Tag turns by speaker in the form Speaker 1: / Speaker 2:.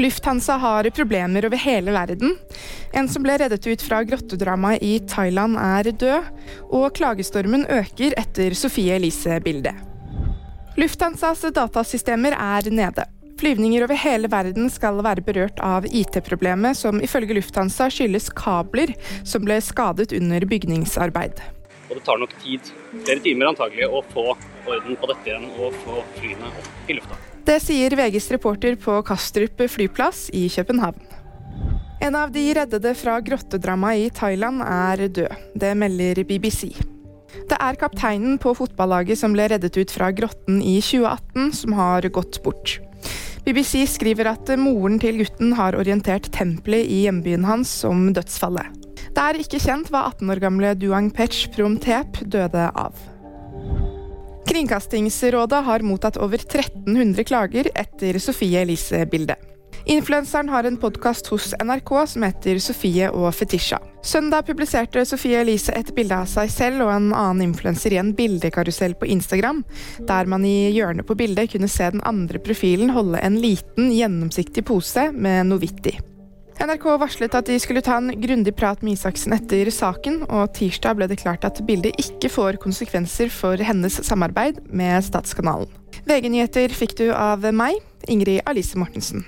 Speaker 1: Lufthansa har problemer over hele verden. En som ble reddet ut fra grottedramaet i Thailand er død, og klagestormen øker etter Sofie Elise-bildet. Lufthansas datasystemer er nede. Flyvninger over hele verden skal være berørt av IT-problemet, som ifølge Lufthansa skyldes kabler som ble skadet under bygningsarbeid.
Speaker 2: Og det tar nok tid, flere timer antagelig, å få orden på dette igjen og få flyene opp i lufta.
Speaker 1: Det sier VGs reporter på Kastrup flyplass i København. En av de reddede fra grottedramaet i Thailand er død. Det melder BBC. Det er kapteinen på fotballaget som ble reddet ut fra grotten i 2018, som har gått bort. BBC skriver at moren til gutten har orientert tempelet i hjembyen hans om dødsfallet. Det er ikke kjent hva 18 år gamle Duang Pech Promtep døde av. Kringkastingsrådet har mottatt over 1300 klager etter Sofie Elise-bildet. Influenseren har en podkast hos NRK som heter Sofie og Fetisha. Søndag publiserte Sofie Elise et bilde av seg selv og en annen influenser i en bildekarusell på Instagram, der man i hjørnet på bildet kunne se den andre profilen holde en liten, gjennomsiktig pose med noe. NRK varslet at de skulle ta en grundig prat med Isaksen etter saken, og tirsdag ble det klart at bildet ikke får konsekvenser for hennes samarbeid med Statskanalen. VG-nyheter fikk du av meg, Ingrid Alice Mortensen.